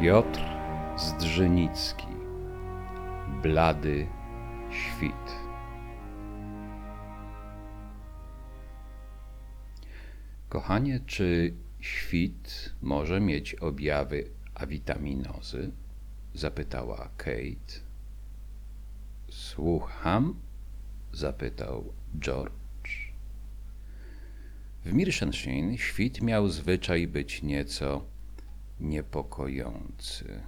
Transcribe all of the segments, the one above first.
Piotr Zdrzenicki Blady świt Kochanie, czy świt może mieć objawy awitaminozy? Zapytała Kate. Słucham? Zapytał George. W Mirszenstein świt miał zwyczaj być nieco niepokojący.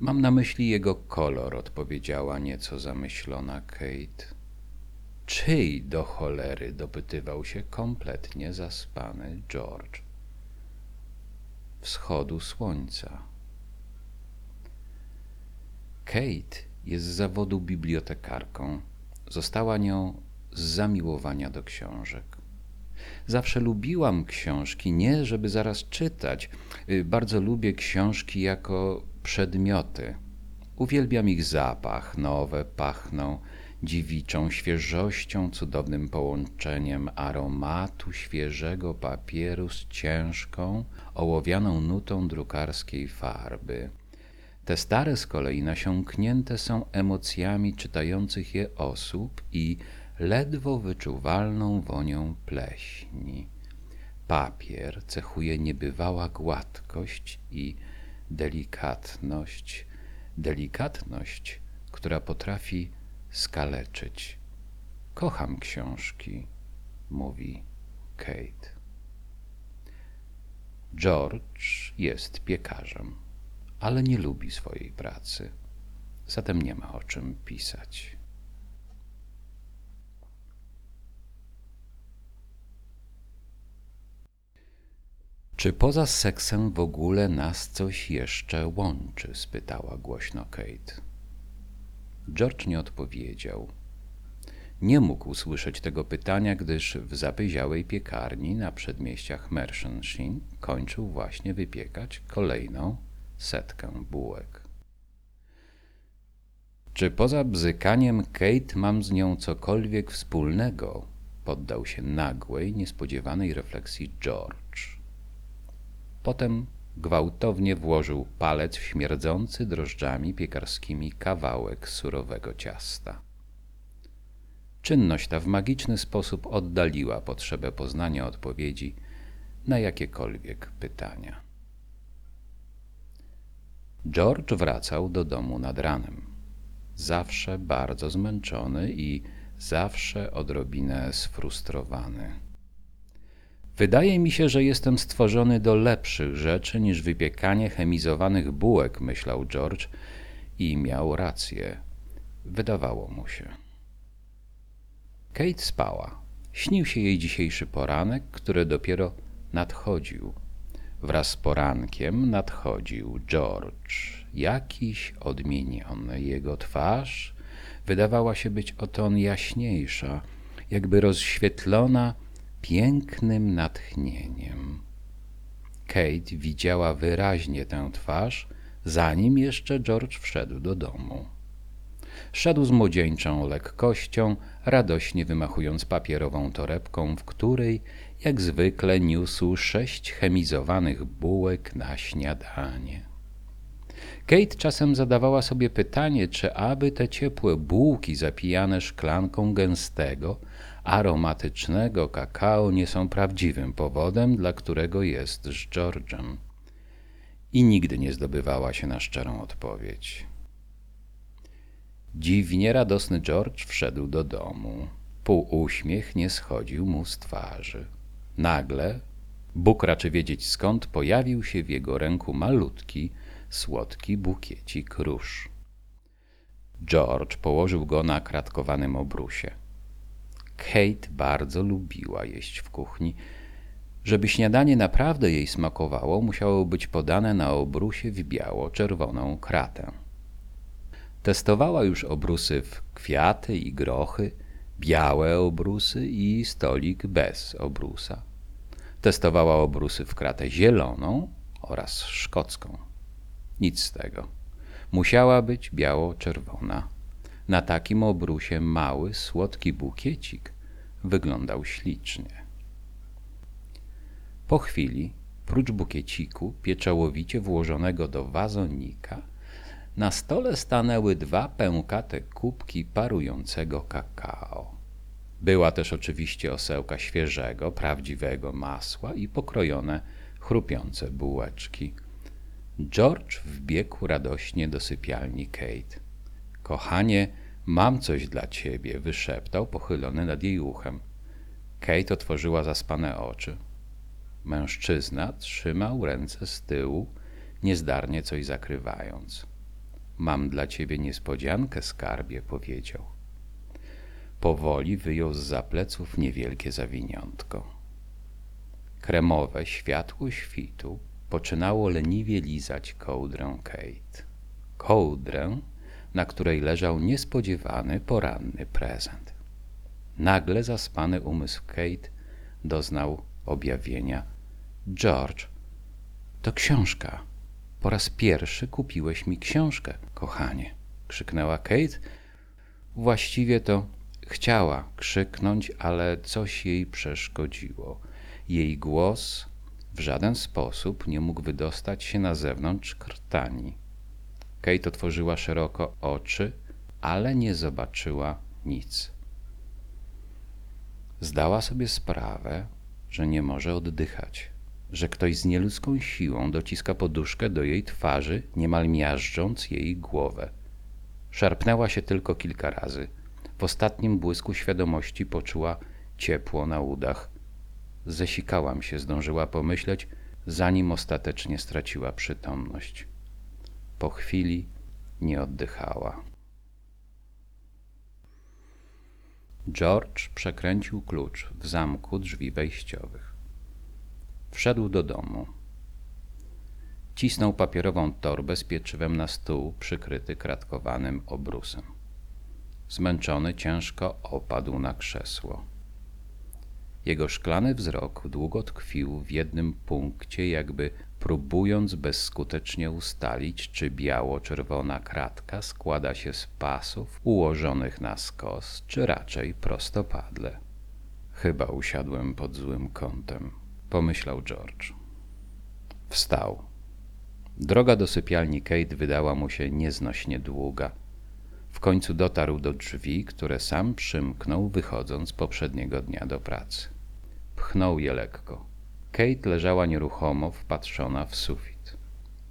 Mam na myśli jego kolor, odpowiedziała nieco zamyślona Kate. Czyj do cholery dopytywał się kompletnie zaspany George. Wschodu słońca. Kate jest z zawodu bibliotekarką. Została nią z zamiłowania do książek. Zawsze lubiłam książki, nie żeby zaraz czytać. Y, bardzo lubię książki jako przedmioty. Uwielbiam ich zapach, nowe pachną dziewiczą świeżością, cudownym połączeniem aromatu świeżego papieru z ciężką, ołowianą nutą drukarskiej farby. Te stare z kolei nasiąknięte są emocjami czytających je osób i ledwo wyczuwalną wonią pleśni. Papier cechuje niebywała gładkość i delikatność, delikatność, która potrafi skaleczyć. Kocham książki, mówi Kate. George jest piekarzem, ale nie lubi swojej pracy, zatem nie ma o czym pisać. Czy poza seksem w ogóle nas coś jeszcze łączy? spytała głośno Kate. George nie odpowiedział. Nie mógł usłyszeć tego pytania, gdyż w zapyziałej piekarni na przedmieściach Mershenshim kończył właśnie wypiekać kolejną setkę bułek. Czy poza bzykaniem Kate mam z nią cokolwiek wspólnego? Poddał się nagłej, niespodziewanej refleksji George. Potem gwałtownie włożył palec w śmierdzący drożdżami piekarskimi kawałek surowego ciasta. Czynność ta w magiczny sposób oddaliła potrzebę poznania odpowiedzi na jakiekolwiek pytania. George wracał do domu nad ranem. Zawsze bardzo zmęczony i zawsze odrobinę sfrustrowany. Wydaje mi się, że jestem stworzony do lepszych rzeczy niż wypiekanie chemizowanych bułek, myślał George i miał rację. Wydawało mu się. Kate spała. Śnił się jej dzisiejszy poranek, który dopiero nadchodził. Wraz z porankiem nadchodził George. Jakiś odmieniony. Jego twarz wydawała się być o ton jaśniejsza, jakby rozświetlona pięknym natchnieniem. Kate widziała wyraźnie tę twarz, zanim jeszcze George wszedł do domu. Szedł z młodzieńczą lekkością, radośnie wymachując papierową torebką, w której, jak zwykle, niósł sześć chemizowanych bułek na śniadanie. Kate czasem zadawała sobie pytanie, czy aby te ciepłe bułki zapijane szklanką gęstego, aromatycznego kakao nie są prawdziwym powodem, dla którego jest z George'em. I nigdy nie zdobywała się na szczerą odpowiedź. Dziwnie radosny George wszedł do domu. Półuśmiech nie schodził mu z twarzy. Nagle, Bóg raczy wiedzieć skąd, pojawił się w jego ręku malutki, słodki bukiecik róż. George położył go na kratkowanym obrusie. Kate bardzo lubiła jeść w kuchni. Żeby śniadanie naprawdę jej smakowało, musiało być podane na obrusie w biało-czerwoną kratę. Testowała już obrusy w kwiaty i grochy, białe obrusy i stolik bez obrusa. Testowała obrusy w kratę zieloną oraz szkocką. Nic z tego. Musiała być biało-czerwona. Na takim obrusie mały, słodki bukiecik wyglądał ślicznie. Po chwili Prócz bukieciku, pieczołowicie włożonego do wazonika, na stole stanęły dwa pękate kubki parującego kakao. Była też oczywiście osełka świeżego, prawdziwego masła i pokrojone, chrupiące bułeczki. George wbiegł radośnie do sypialni Kate. Kochanie, mam coś dla ciebie, wyszeptał, pochylony nad jej uchem. Kate otworzyła zaspane oczy. Mężczyzna trzymał ręce z tyłu, niezdarnie coś zakrywając. Mam dla ciebie niespodziankę, skarbie, powiedział. Powoli wyjął z zapleców niewielkie zawiniątko. Kremowe światło świtu poczynało leniwie lizać kołdrę Kate. Kołdrę, na której leżał niespodziewany poranny prezent. Nagle zaspany umysł Kate doznał objawienia. George, to książka. Po raz pierwszy kupiłeś mi książkę, kochanie, krzyknęła Kate. Właściwie to chciała krzyknąć, ale coś jej przeszkodziło. Jej głos w żaden sposób nie mógł wydostać się na zewnątrz krtani. Kate otworzyła szeroko oczy, ale nie zobaczyła nic. Zdała sobie sprawę, że nie może oddychać, że ktoś z nieludzką siłą dociska poduszkę do jej twarzy, niemal miażdżąc jej głowę. Szarpnęła się tylko kilka razy. W ostatnim błysku świadomości poczuła ciepło na udach. Zesikałam się, zdążyła pomyśleć, zanim ostatecznie straciła przytomność. Po chwili nie oddychała. George przekręcił klucz w zamku drzwi wejściowych. Wszedł do domu. Cisnął papierową torbę z pieczywem na stół przykryty kratkowanym obrusem. Zmęczony ciężko opadł na krzesło. Jego szklany wzrok długo tkwił w jednym punkcie, jakby próbując bezskutecznie ustalić, czy biało-czerwona kratka składa się z pasów ułożonych na skos, czy raczej prostopadle. Chyba usiadłem pod złym kątem, pomyślał George. Wstał. Droga do sypialni Kate wydała mu się nieznośnie długa. W końcu dotarł do drzwi, które sam przymknął, wychodząc poprzedniego dnia do pracy. Pchnął je lekko. Kate leżała nieruchomo, wpatrzona w sufit.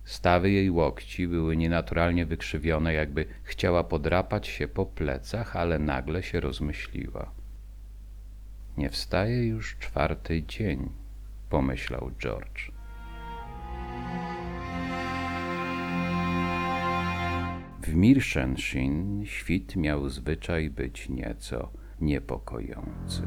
Stawy jej łokci były nienaturalnie wykrzywione, jakby chciała podrapać się po plecach, ale nagle się rozmyśliła. Nie wstaje już czwarty dzień, pomyślał George. W Mirszenshin świt miał zwyczaj być nieco niepokojący.